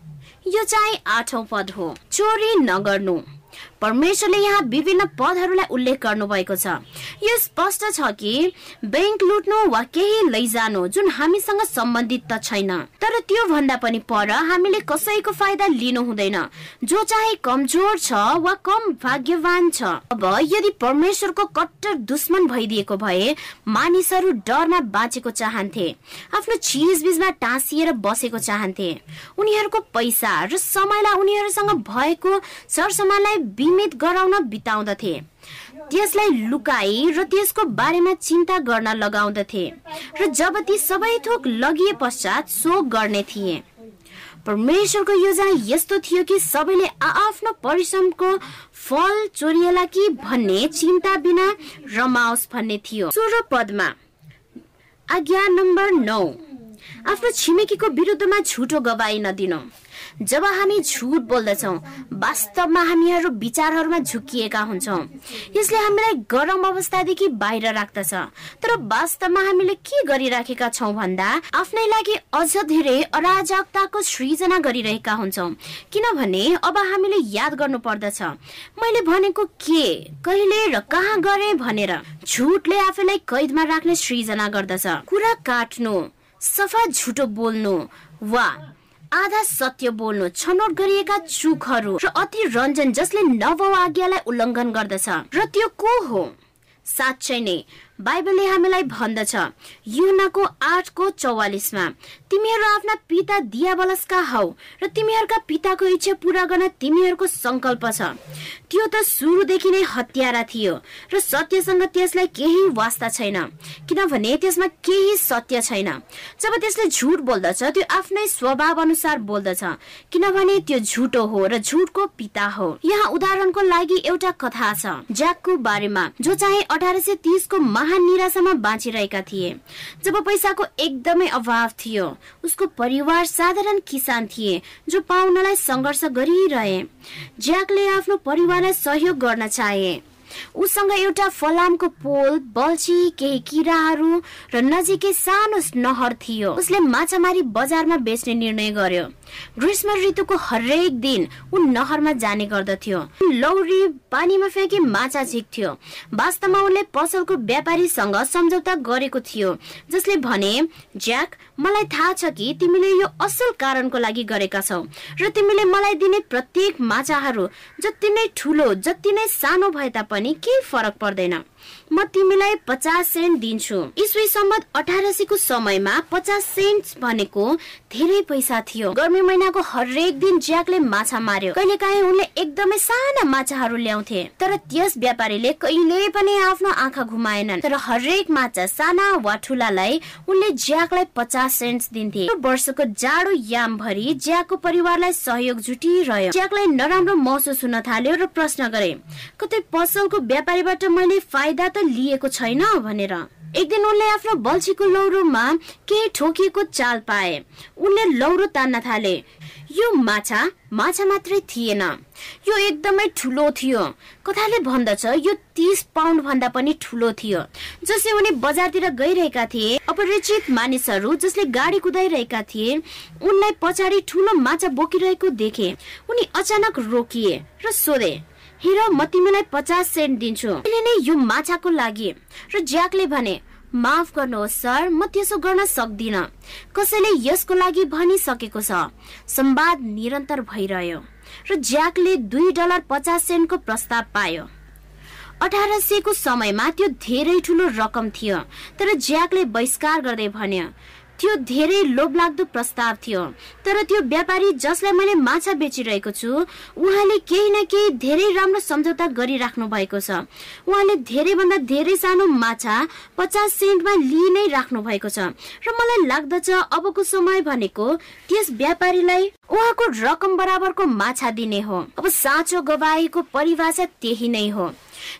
यो चाहिँ आठौं पद हो। चोरी नगर्नु। परमेश्वरले यहाँ विभिन्न पदहरूलाई उल्लेख गर्नु भएको छ। यो स्पष्ट छ कि ब्याङ्क लुट्नु वा केही लैजानु जुन हामीसँग सम्बन्धित त छैन। तर त्यो भन्दा पनि पर हामीले कसैको फाइदा लिनु हुँदैन। जो चाहे कमजोर छ वा कम भाग्यवान छ। अब यदि परमेश्वरको कट्टर दुश्मन भइदिएको भए मानिसहरू डरमा बाँचेको चाहन्थे आफ्नो चिज बिचमा टाँसिएर बसेको चाहन्थे। उनीहरूको पैसा र समयलाई उनीहरूसँग भएको सरसमानलाई बिमित गराउन बिताउँदथे। त्यसलाई लुकाई र त्यसको बारेमा चिन्ता गर्न लगाउँदथे र जब ती सबै थोक लगिए पश्चात शोक गर्ने थिए। परमेश्वरको योजना यस्तो थियो कि सबैले आफ्नो परिश्रमको फल चोरिएला कि भन्ने चिन्ता बिना रमाओस् भन्ने थियो। सोह्र पदमा आज्ञा नम्बर नौ। आफ्नो छिमेकीको विरुद्धमा झुटो गवाई नदिनु। जब हामी झुट बोल्दछौँ वास्तवमा हामीहरू विचारहरूमा झुकिएका हुन्छौँ। यसले हामीलाई गरम अवस्थादेखि बाहिर राख्दछ। तर वास्तवमा हामीले के गरिराखेका छौँ भन्दा आफ्नै लागि अझ धेरै अराजकताको सृजना गरिरहेका हुन्छौँ। किनभने अब हामीले याद गर्नु पर्दछ मैले भनेको के कहिले र कहाँ गरे भनेर। झुटले आफैलाई कैदमा राख्ने सृजना गर्दछ। कुरा काट्नु सफा झुटो बोल्नु वा आधा सत्य बोल्नु छनौट गरिएका चुकहरू र अति रञ्जन जसले नव आज्ञालाई उल्लङ्घन गर्दछ। र त्यो को हो? साँच्चै नै बाइबलले हामीलाई भन्दछ। युनाको आठको चौवालिसमा तिमीहरू आफ्ना पिता दियाबलसका हौ र तिमीहरूका पिताको इच्छा पूरा गर्न तिमीहरूको संकल्प छ। त्यो त सुरुदेखि नै हत्यारा थियो र सत्यसँग त्यसलाई केही वास्ता छैन। किनभने त्यसमा केही सत्य छैन। जब त्यसले झुट बोल्दछ त्यो आफ्नै स्वभाव अनुसार बोल्दछ। किनभने त्यो झुटो हो र झुटको पिता हो। यहाँ उदाहरणको लागि एउटा कथा छ ज्याकको बारेमा जो चाहिँ अठार सय तिसको महान निराशामा बाँचिरहेका थिए। जब पैसाको एकदमै अभाव थियो उसको परिवार साधारण किसान थिए जो पाउनलाई सङ्घर्ष गरिरहे। ज्याकले आफ्नो परिवारलाई सहयोग गर्न चाहे। उसँग एउटा फलामको पोल बल्छी केही किराहरू र नजिकै सानो नहर थियो। उसले माछा मारी बजारमा बेच्ने निर्णय गर्यो। ग्रीष्म ऋतुको हरेक दिन ऊ नहरमा जाने गर्दथ्यो। लौरी पानीमा फ्याँकी माछा झिक्थ्यो। वास्तवमा उसले पसलको व्यापारीसँग सम्झौता गरेको थियो जसले भने ज्याक मलाई थाहा छ कि तिमीले यो असल कारणको लागि गरेका छौ र तिमीले मलाई दिने प्रत्येक माछाहरू जति नै ठुलो जति नै सानो भए तापनि केही फरक पर्दैन। म तिमीलाई पचास सेन्ट दिन्छु। इस्वी सम्बत अठारसीको समयमा पचास सेन्ट भनेको धेरै पैसा थियो। गर्मी महिनाको हरेक दिन ज्याकले माछा मार्यो। कहिले काहीँ उनले एकदमै साना माछाहरू ल्याउँथे। तर त्यस व्यापारीले कहिले पनि आफ्नो आँखा घुमाएनन्। तर हरेक माछा साना वा ठुलालाई उनले ज्याकलाई पचास सेन्ट दिन्थे। वर्षको जाडो याम भरि ज्याकको परिवारलाई सहयोग जुटिरह्यो। ज्याकलाई नराम्रो महसुस हुन थाल्यो र प्रश्न गरे कतै पसलको व्यापारीबाट मैले फाइदा त लिएको छैन भनेर। एक दिन उनले आफ्नो बल्छीको लौरोमा केही ठोकिएको चाल पाए। उनले लौरो तान्न थाले। यो माछा माछा मात्रै थिएन। यो एकदमै ठुलो थियो। कथाले भन्दछ यो तिस पाउन्ड भन्दा पनि ठुलो थियो। जसले उनी बजारतिर गइरहेका थिए अपरिचित मानिसहरू जसले गाडी कुदाइरहेका थिए उनलाई पछाडि ठुलो माछा बोकिरहेको देखे। उनी अचानक रोकिए र सोधे हेर म तिमीलाई पचास सेन्ट दिन्छु। अहिले नै यो माछाको लागि। र ज्याकले भने माफ गर्नुहोस् सर म त्यसो गर्न सक्दिन। कसैले यसको लागि भनिसकेको छ। संवाद निरन्तर भइरह्यो। र ज्याकले दुई डलर पचास सेन्टको प्रस्ताव पायो। अठार सयको समयमा त्यो धेरै ठुलो रकम थियो। तर ज्याकले बहिष्कार गर्दै भन्यो त्यो धेरै लोभलाग्दो प्रस्ताव थियो। तर त्यो व्यापारी जसलाई मैले माछा बेचिरहेको छु उहाँले केही न केही धेरै राम्रो सम्झौता गरिराख्नु भएको छ। उहाँले धेरैभन्दा धेरै सानो माछा पचास सेन्टमा लिइ नै राख्नु भएको छ। र मलाई लाग्दछ अबको समय भनेको त्यस व्यापारीलाई उहाँको रकम बराबरको माछा दिने हो। अब साँचो गवाईको परिभाषा त्यही नै हो।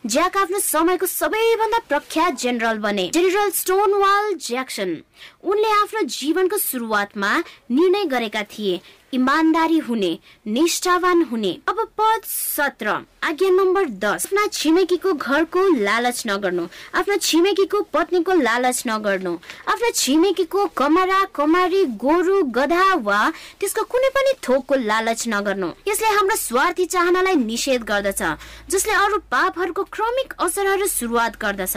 ज्याक आफ्नो समयको सबैभन्दा प्रख्यात जेनरल बने। General Stonewall Jackson. उनले आफ्नो जीवनको सुरुवातमा निर्णय गरेका थिए। इमान्दारी हुने निष्ठावान हुने। अब पद सत्र। आज्ञा नम्बर दस। आफ्ना छिमेकीको घरको लालच नगर्नु। आफ्नो छिमेकीको पत्नीको लालच नगर्नु। आफ्नो छिमेकीको कमरा कमारी गोरु गधा वा त्यसको कुनै पनि थोकको लालच नगर्नु। यसले हाम्रो स्वार्थी चाहनालाई निषेध गर्दछ जसले अरू पापहरूको क्रमिक असरहरू सुरुवात गर्दछ।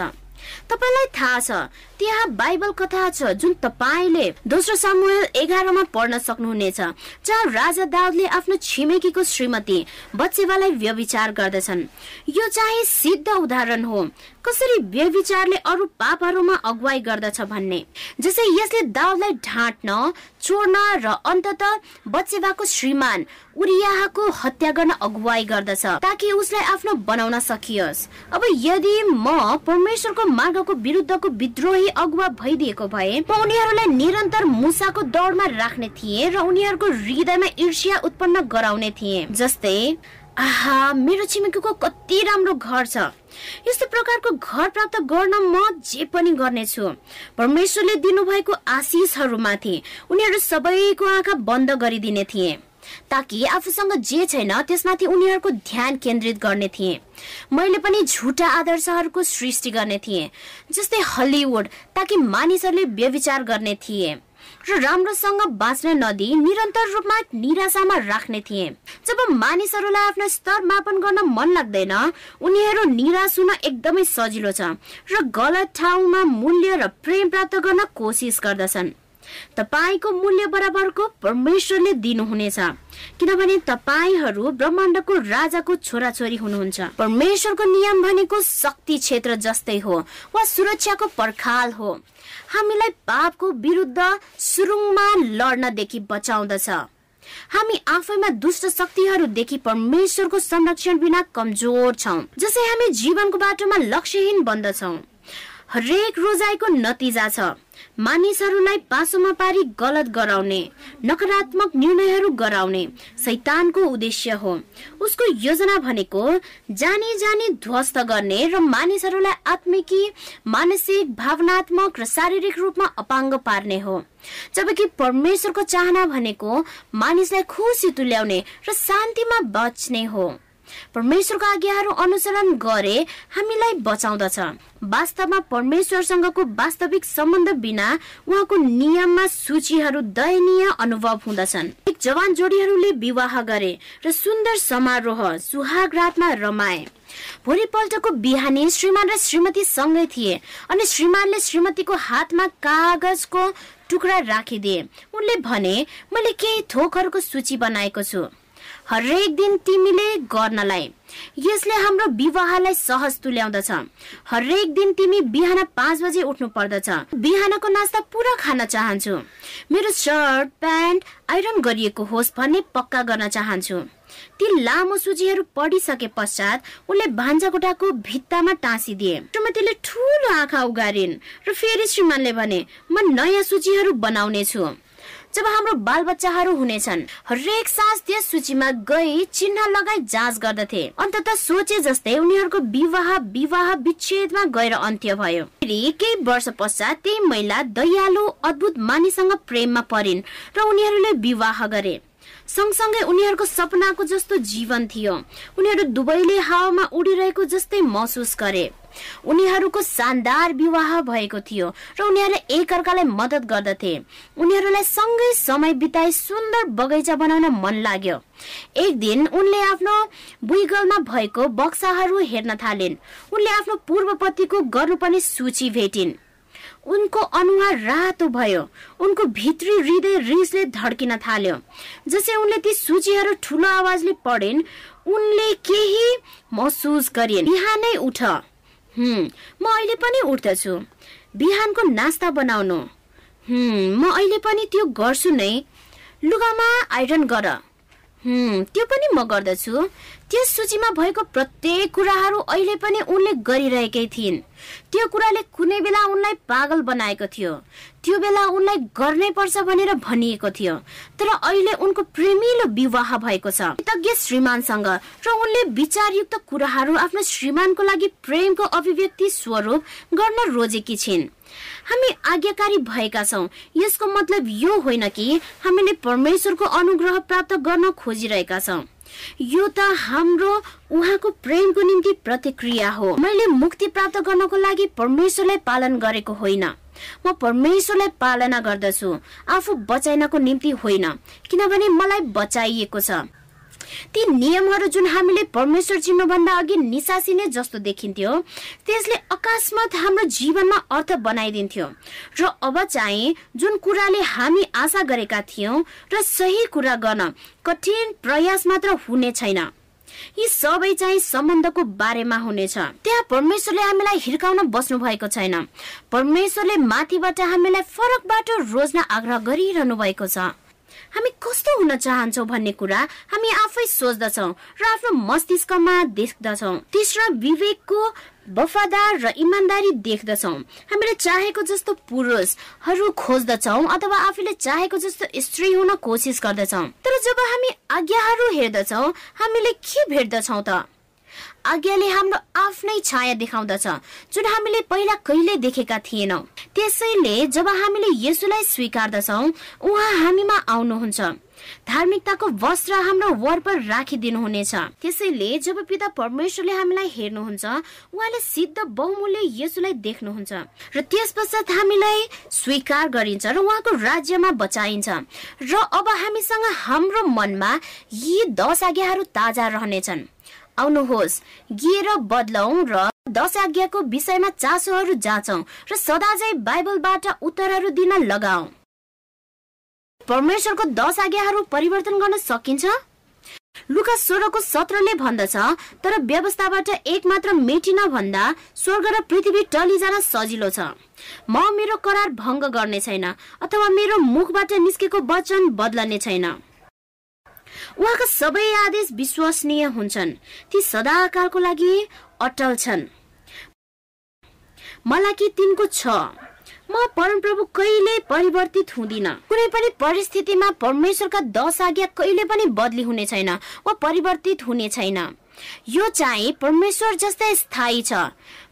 तपाईँलाई थाहा छ त्यहाँ बाइबल कथा छ जुन तपाईँले दोस्रो सामुएल एघारमा पढ्न सक्नुहुनेछ जहाँ राजा दाउदले आफ्नो छिमेकीको श्रीमती बच्चेवालाई व्यविचार गर्दछन्। यो चाहिँ सिद्ध उदाहरण हो। कसरी व्यविचारले अरू पापहरूमा अगुवाई गर्दछ भन्ने? जसै यसले दाउदलाई ढाँट्न चोर्न र अन्तत बच्चेबाको श्रीमान उरियाको हत्या गर्न अगुवाई गर्दछ ताकि उसलाई आफ्नो बनाउन सकियोस्। अब यदि म परमेश्वरको मार्गको विरुद्धको विद्रोही अगुवा भइदिएको भए उनीहरूलाई निरन्तर मुसाको दौडमा राख्ने थिएँ र उनीहरूको हृदयमा ईर्ष्या उत्पन्न गराउने थिएँ। जस्तै आहा मेरो छिमेकीको कति राम्रो घर छ। यस्तो प्रकारको घर प्राप्त गर्न म जे पनि गर्नेछु। परमेश्वरले दिनुभएको आशिषहरूमाथि उनीहरू सबैको आँखा बन्द गरिदिने थिए। ताकि आफूसँग जे छैन त्यसमाथि उनीहरूको ध्यान केन्द्रित गर्ने थिए। मैले पनि झुटा आदर्शहरूको सृष्टि गर्ने थिएँ जस्तै हलिउड ताकि मानिसहरूले व्यविचार गर्ने थिए र राम्रोसँग बाँच्न नदिई निरन्तर रूपमा निराशामा राख्ने थिए। जब मानिसहरूलाई आफ्नो स्तर मापन गर्न मन लाग्दैन उनीहरू निराश हुन एकदमै सजिलो छ र गलत ठाउँमा मूल्य र प्रेम प्राप्त गर्न कोसिस गर्दछन्। तपाईँको मूल्य बराबरको परमेश्वरले दिनुहुनेछ। किनभने तपाईँहरू ब्रह्माण्डको राजाको छोराछोरी हुनुहुन्छ। परमेश्वरको नियम भनेको शक्ति क्षेत्र जस्तै हो वा सुरक्षाको पर्खाल हो। हामीलाई पापको विरुद्ध सुरुङमा लड्नदेखि बचाउँदछ। हामी आफैमा दुष्ट शक्तिहरूदेखि परमेश्वरको संरक्षण बिना कमजोर छौँ जसै हामी जीवनको बाटोमा लक्ष्यहीन बन्दछौँ। हरेक रोजाइको नतिजा छ। मानिसहरूलाई पासोमा पारी गलत गराउने नकारात्मक निर्णयहरू गराउने सैतानको उद्देश्य हो। उसको योजना भनेको जानी जानी ध्वस्त गर्ने र मानिसहरूलाई आत्मिकी मानसिक भावनात्मक र शारीरिक रूपमा अपाङ्ग पार्ने हो। जबकि परमेश्वरको चाहना भनेको मानिसलाई खुसी तुल्याउने र शान्तिमा बच्ने हो। परमेश्वरको आज्ञाहरू अनुसरण गरे हामीलाई बचाउँदछ। वास्तवमा परमेश्वरसँगको वास्तविक सम्बन्ध बिना उहाँको नियममा सूचीहरू दयनीय अनुभव हुँदछन्। एक जवान जोडीहरूले विवाह गरे र सुन्दर समारोह सुहाग रातमा रमाए। भोलिपल्टको बिहानी श्रीमान र श्रीमती सँगै थिए अनि श्रीमानले श्रीमतीको हातमा कागजको टुक्रा राखिदिए। उनले भने मैले केही थोकहरूको सूची बनाएको छु। हरेक दिन तिमीले गर्नलाई। यसले हाम्रो विवाहलाई सहज तुल्याउँदछ। हरेक दिन तिमी बिहान पाँच बजे उठ्नु पर्दछ। बिहानको नास्ता पुरा खान चाहन्छु। मेरो सर्ट प्यान्ट आइरन गरिएको होस् भन्ने पक्का गर्न चाहन्छु। ती लामो सूचीहरू पढिसके पश्चात उनले भान्जाकोठाको भित्तामा टाँसिदिए। श्रीमतीले ठुलो आँखा उगारिन् र फेरि श्रीमानले भने म नयाँ सूचीहरू बनाउने छु जब हाम्रो बालबच्चाहरू हुनेछन् हरेक सास त्यस सूचीमा गई चिन्ह लगाई जाँच गर्दथे। अन्तत सोचे जस्तै उनीहरूको विवाह विवाह विच्छेदमा गएर अन्त्य भयो। फेरि केही वर्ष पश्चात त्यही महिला दयालु अद्भुत मानिससँग प्रेममा परिन् र उनीहरूले विवाह गरे। सँगसँगै उनीहरूको सपनाको जस्तो जीवन थियो। उनीहरू दुवैले हावामा उडिरहेको जस्तै महसुस गरे। उनीहरूको शानदार विवाह भएको थियो र उनीहरूले एकअर्कालाई मद्दत गर्दथे। उनीहरूलाई सँगै समय बिताई सुन्दर बगैँचा बनाउन मन लाग्यो। एक दिन उनले आफ्नो बुइगलमा भएको बक्साहरू हेर्न थालिन्। उनले आफ्नो पूर्वपतिको गर्नुपर्ने सूची भेटिन्। उनको अनुहार रातो भयो। उनको भित्री हृदय रिसले धड्किन थाल्यो। जसै उनले ती सूचीहरू ठुलो आवाजले पढिन् उनले केही महसुस गरिन्। बिहानै उठ। म अहिले पनि उठ्दछु। बिहानको नास्ता बनाउनु। म अहिले पनि त्यो गर्छु नै। लुगामा आइरन गर। त्यो पनि म गर्दछु। त्यस सूचीमा भएको प्रत्येक कुराहरू अहिले पनि उनले गरिरहेकै थिइन्। त्यो कुराले कुनै बेला उनलाई पागल बनाएको थियो। त्यो बेला उनलाई गर्नै पर्छ भनेर भनिएको थियो। तर अहिले उनको प्रेमिलो विवाह भएको छ। कृतज्ञ श्रीमानसँग र उनले विचारयुक्त कुराहरू आफ्नो श्रीमानको लागि प्रेमको अभिव्यक्ति स्वरूप गर्न रोजेकी छिन्। हामी आज्ञाकारी भएका छौँ। यसको मतलब यो होइन कि हामीले परमेश्वरको अनुग्रह प्राप्त गर्न खोजिरहेका छौँ। यो त हाम्रो उहाँको प्रेमको निम्ति प्रतिक्रिया हो। मैले मुक्ति प्राप्त गर्नको लागि परमेश्वरलाई पालन गरेको होइन। म परमेश्वरलाई पालना गर्दछु। आफू बचाइनको निम्ति होइन। किनभने मलाई बचाइएको छ। ती नियमहरू जुन हामीले परमेश्वर चिन्नुभन्दा अघि निसासिने जस्तो देखिन्थ्यो त्यसले अकस्मात हाम्रो जीवनमा अर्थ बनाइदिन्थ्यो। र अब चाहिँ जुन कुराले हामी आशा गरेका थियौँ र सही कुरा गर्न कठिन प्रयास मात्र हुने छैन। यी सबै चाहिँ सम्बन्धको बारेमा हुनेछ त्यहाँ परमेश्वरले हामीलाई हिर्काउन बस्नु भएको छैन। परमेश्वरले माथिबाट हामीलाई फरक बाटो रोज्न आग्रह गरिरहनु भएको छ। हामी कस्तो हुन चाहन्छौ भन्ने कुरा हामी आफै सोच्दछौ र आफ्नो मस्तिष्कमा देख्दछौ। तेस्रो विवेकको वफादार र इमान्दारी देख्दछौ। हामीले चाहेको जस्तो पुरुषहरू खोज्दछौ अथवा आफूले चाहेको जस्तो स्त्री हुन कोसिस गर्दछौ। तर जब हामी आज्ञाहरू हेर्दछौ हामीले के भेट्दछौ त? आज्ञाले हाम्रो आफ्नै छाया देखाउँदछ जुन हामीले पहिला कहिले देखेका थिएनौँ। त्यसैले जब हामीले यसुलाई स्वीकार्दछौ उहाँ हामीमा आउनुहुन्छ। धार्मिकताको वस्त्र हाम्रो वर पर राखिदिनुहुनेछ। त्यसैले जब पिता परमेश्वरले हामीलाई हेर्नुहुन्छ उहाँले सिद्ध बहुमूल्य यसुलाई देख्नुहुन्छ र त्यस पश्चात हामीलाई स्वीकार गरिन्छ र उहाँको राज्यमा बचाइन्छ। र अब हामीसँग हाम्रो मनमा यी दश आज्ञाहरू ताजा रहनेछन्। आउनुहोस्। गिएर बदलौं र दश आज्ञाको विषयमा चासोहरू जाँचौं र सदाझै बाइबलबाट उत्तरहरू दिन लगाऊ। परमेश्वरको दश आज्ञाहरू परिवर्तन गर्न सकिन्छ? लुका सोह्रको सत्रले भन्दछ तर व्यवस्थाबाट एक मात्र मेटिन भन्दा स्वर्ग र पृथ्वी टलिजान सजिलो छ। म मेरो करार भङ्ग गर्ने छैन अथवा मेरो मुखबाट निस्केको वचन बदलने छैन। उहाँका सबै आदेश विश्वसनीय हुन्छन्। ती सदाकालको लागि अटल छन्। मलाई तिनको छ? म परमप्रभु कहिले परिवर्तित हुँदिन। कुनै पनि परिस्थितिमा परमेश्वरका दश आज्ञा कहिले पनि बदली हुने छैन वा परिवर्तित हुने छैन। यो चाहिँ परमेश्वर जस्तै स्थायी छ।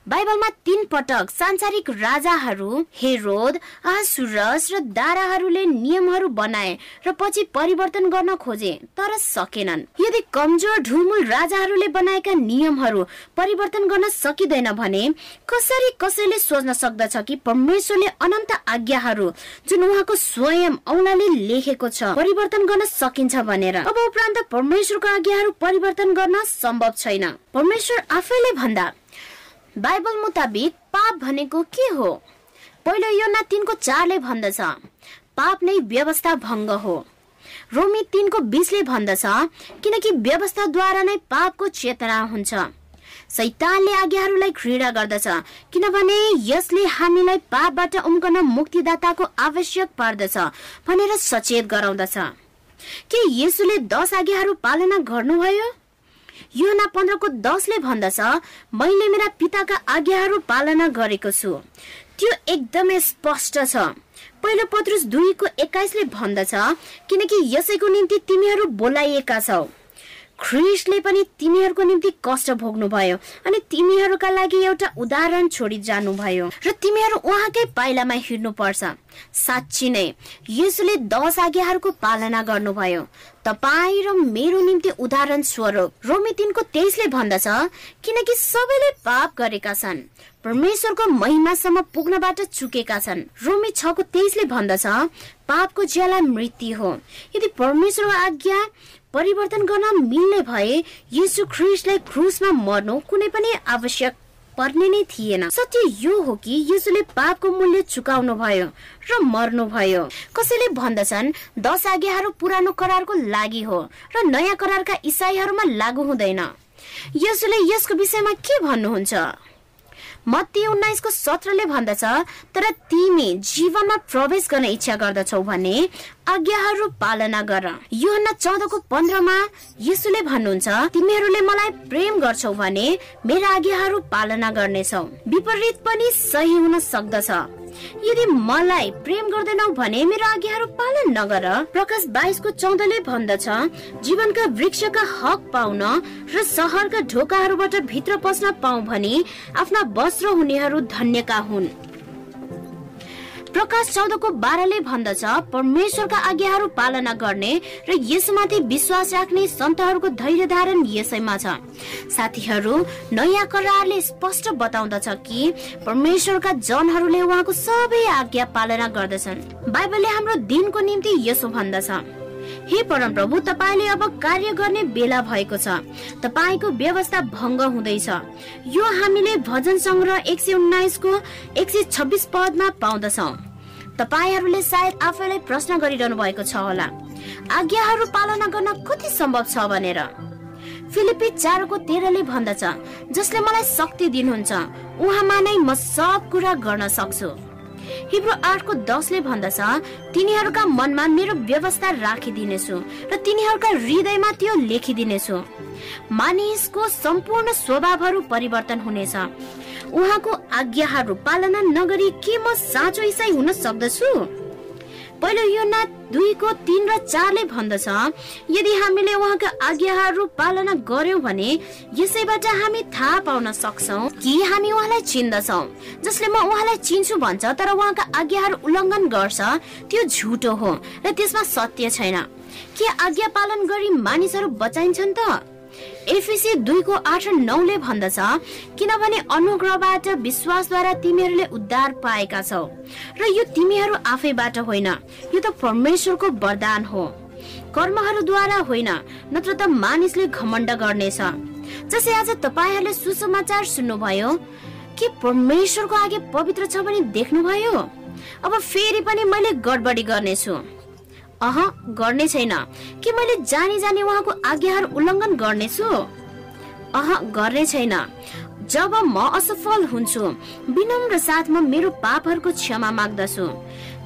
बाइबलमा तीन पटक सांसारिक राजाहरू हेरोद आसुरस र दाराहरूले नियमहरू बनाए र पछि परिवर्तन गर्न खोजे तर सकेनन्। यदि कमजोर ढुलमुल राजाहरूले बनाएका नियमहरू परिवर्तन गर्न सकिँदैन भने कसरी कसैले सोच्न सक्दछ कि परमेश्वरले अनन्त आज्ञाहरू जुन उहाँको स्वयं औलाले लेखेको छ परिवर्तन गर्न सकिन्छ भनेर? अब उपरान्त परमेश्वरको आज्ञाहरू परिवर्तन गर्न सम्भव छैन। परमेश्वर आफैले भन्दा बाइबल मुताबिक पाप भनेको के हो? पहिलो यो तिनको चारले भन्दछ। पाप नै व्यवस्था भङ्ग हो। रोमी तिनको बिसले भन्दछ किनकि व्यवस्थाद्वारा नै पापको चेतना हुन्छ। सैतानले आज्ञाहरूलाई घृणा गर्दछ किनभने यसले हामीलाई पापबाट उम्कन मुक्तिदाताको आवश्यक पर्दछ भनेर सचेत गराउँदछ। के यसुले दस आज्ञाहरू पालना गर्नुभयो? योना पन्ध्रको दसले भन्दछ। मैले मेरा पिताका आज्ञाहरू पालना गरेको छु। त्यो एकदमै स्पष्ट छ। पहिलो पत्रुस दुईको एक्काइसले भन्दछ किनकि यसैको निम्ति तिमीहरू बोलाइएका छौ। ख्रिसले पनि तिमीहरूको निम्ति कष्ट भोग्नु भयो अनि तिमीहरूका लागि एउटा उदाहरण छोडी जानुभयो र तिमीहरू उहाँकै पाइलामा हिँड्नु पर्छ साँच्ची नै यसुले दस आज्ञाहरूको पालना गर्नुभयो। तपाईँ र मेरो निम्ति उदाहरण स्वरूप रोमी तिनको तेइसले भन्दछ किनकि सबैले पाप गरेका छन्। परमेश्वरको महिमासम्म पुग्नबाट चुकेका छन्। रोमी छको तेइसले भन्दछ पापको ज्याला मृत्यु हो। यदि परमेश्वरको आज्ञा परिवर्तन गर्न मिल्ने भए यीशु ख्रिस्टलाई क्रुसमा मर्नु कुनै पनि आवश्यक पर्ने नै थिएन। सत्य यो हो कि यीशुले पापको मूल्य चुकाउनु भयो र मर्नु भयो। कसैले भन्दछन् दश आज्ञाहरू पुरानो करारको लागि हो र नयाँ करारका इसाईहरूमा लागू हुँदैन। यसुले यसको विषयमा के भन्नुहुन्छ? मत्ती उन्नाइसको सत्रले भन्दछ तर तिमी जीवनमा प्रवेश गर्न इच्छा गर्दछौ भने आज्ञाहरू पालना गर। योहन्ना चौधको पन्ध्रमा यसुले भन्नुहुन्छ तिमीहरूले मलाई प्रेम गर्छौ भने मेरा आज्ञाहरू पालना गर्नेछौ। विपरीत पनि सही हुन सक्दछ। यदि मलाई प्रेम गर्दैनौ भने मेरो आज्ञाहरू पालन नगर। प्रकाश बाइसको चौधले भन्दछ जीवनका वृक्षका हक पाउन र सहरका ढोकाहरूबाट भित्र पस्न पाऊ भने आफ्ना वस्त्र हुनेहरू धन्यका हुन्। प्रकाश चौधको बाह्रले भन्दछ परमेश्वरका आज्ञाहरू पालना गर्ने र यसमाथि विश्वास राख्ने सन्तहरूको धैर्य धारण यसैमा छ। साथीहरू नयाँ करारले स्पष्ट बताउँदछ कि परमेश्वरका जनहरूले उहाँको सबै आज्ञा पालना गर्दछन्। बाइबलले हाम्रो दिनको निम्ति यसो भन्दछ। हे परमप्रभु तपाईँले अब कार्य गर्ने बेला भएको छ। तपाईँको व्यवस्था भङ्ग हुँदैछ। यो हामीले भजन सङ्ग्रह एक सय उन्नाइसको एक सय छब्बिस पदमा पाउँदछौ। तपाईँहरूले सायद आफैलाई प्रश्न गरिरहनु भएको छ होला। आज्ञाहरू पालना गर्न कति सम्भव छ भनेर। फिलिपी चारको तेह्रले भन्दछ जसले मलाई शक्ति दिनुहुन्छ। उहाँमा नै म सब कुरा गर्न सक्छु। हिब्रो आठको दसले भन्दछ तिनीहरूका मनमा मेरो व्यवस्था राखिदिनेछु र तिनीहरूका हृदयमा त्यो लेखिदिनेछु। मानिसको सम्पूर्ण स्वभावहरू परिवर्तन हुनेछ। उहाँको आज्ञाहरू पालना नगरी के म साँचो इसाई हुन सक्दछु? पहिलो योना दुईको तिन र चारले भन्दछ यदि हामीले उहाँका आज्ञाहरू पालना गर्यौं भने यसैबाट हामी थाहा पाउन सक्छौ कि हामी उहाँलाई चिन्दछौ। जसले म उहाँलाई चिन्छु भन्छ तर उहाँका आज्ञाहरू उल्लङ्घन गर्छ त्यो झुटो हो र त्यसमा सत्य छैन। के आज्ञा पालन गरी मानिसहरू बचाइन्छन् त? एफिसी दुईको आठ नौले भन्दछ किनभने अनुग्रहबाट विश्वासद्वारा तिमीहरूले उद्धार पाएका छौ। र यो तिमीहरू आफैबाट होइन यो त परमेश्वरको वरदान हो। कर्महरूद्वारा होइन नत्र त मानिसले घमण्ड गर्नेछ। जसै आज तपाईँहरूले सुसमाचार सुन्नुभयो कि परमेश्वरको आगे पवित्र छ भने देख्नुभयो? अब फेरि पनि मैले गडबडी गर्नेछु। अह गर्ने छैन। कि मैले जानी जानी उहाँको आज्ञाहरू उल्लङ्घन गर्नेछु? अह गर्ने छैन। जब म असफल हुन्छु विनम्र साथमा मेरो पापहरूको क्षमा माग्दछु।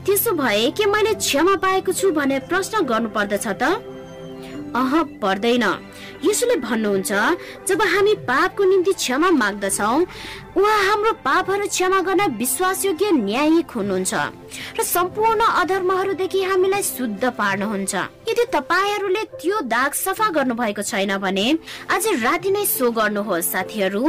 त्यसो भए के मैले क्षमा पाएको छु भने प्रश्न गर्नु पर्दछ त? अह पर्दैन। यसोले भन्नुहुन्छ जब हामी पापको निम्ति क्षमा माग्दछौ उहाँ हाम्रो पापहरू क्षमा गर्न विश्वासयोग्य न्यायिक हुनुहुन्छ र सम्पूर्ण अधर्महरूदेखि हामीलाई शुद्ध पार्नुहुन्छ। यदि तपाईँहरूले त्यो दाग सफा गर्नु भएको छैन भने आज राति नै सो गर्नुहोस् साथीहरू।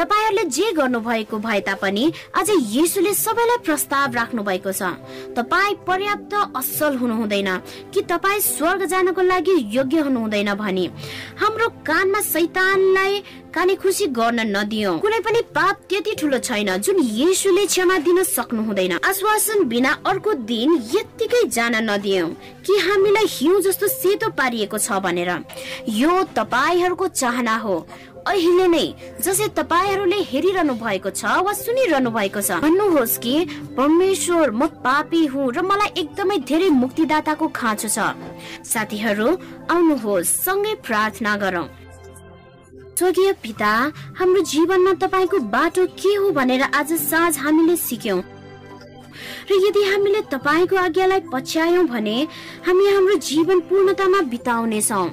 तपाईँहरूले जे गर्नु भएको भए तापनि आज येसुले सबैलाई प्रस्ताव राख्नु भएको छ। तपाईँ पर्याप्त असल हुनु हुँदैन कि तपाईँ स्वर्ग जानको लागि योग्य हुनु हुँदैन भनी। हाम्रो कानमा सैतानलाई काने खुसी गर्न नदियो। कुनै पनि पाप त्यति ठुलो छैन जुन येसुले क्षमा दिन सक्नु हुँदैन आश्वासन बिना अर्को दिन यत्तिकै जान नदियौ कि हामीलाई हिउँ जस्तो सेतो पारिएको छ भनेर। यो तपाईँहरूको चाहना हो। अहिले नै जसै तपाईँहरूले हेरिरहनु भएको छ वा सुनिरहनु भएको छ भन्नुहोस् कि परमेश्वर म पापी हुँ र मलाई एकदमै धेरै मुक्तिदाताको खाँचो छ। साथीहरू आउनुहोस् सँगै प्रार्थना गरौँ। स्वर्गीय पिता हाम्रो जीवनमा तपाईँको बाटो के हो भनेर आज साँझ हामीले सिक्यौं। र यदि हामीले तपाईँको आज्ञालाई पछ्यायौं भने हामी हाम्रो जीवन पूर्णतामा बिताउनेछौँ।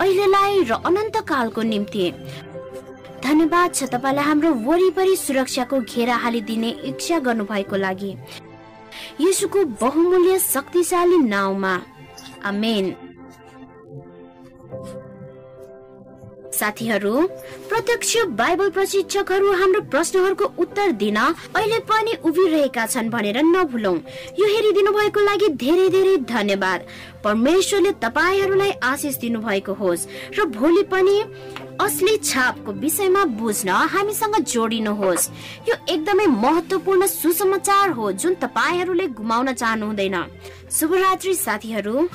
अहिलेलाई र अनन्त कालको निम्ति। धन्यवाद छ तपाईँलाई हाम्रो वरिपरि सुरक्षाको घेरा हालिदिने इच्छा गर्नु भएको लागि। यसुको बहुमूल्य शक्तिशाली नाउँमा। आमेन। साथीहरू प्रत्यक्ष बाइबल प्रशिक्षकहरू हाम्रो प्रश्नहरूको उत्तर दिन अहिले पनि उभिरहेका छन् भनेर नभुलौ। यो हेरिदिनु भएको लागि धेरै धेरै धन्यवाद। परमेश्वरले तपाईँहरूलाई आशिष दिनु भएको होस् र भोलि पनि असली छापको विषयमा बुझ्न हामीसँग जोडिनुहोस्। यो एकदमै महत्वपूर्ण सुसमाचार हो जुन तपाईँहरूले गुमाउन चाहनु हुँदैन शुभरात्रि साथीहरू।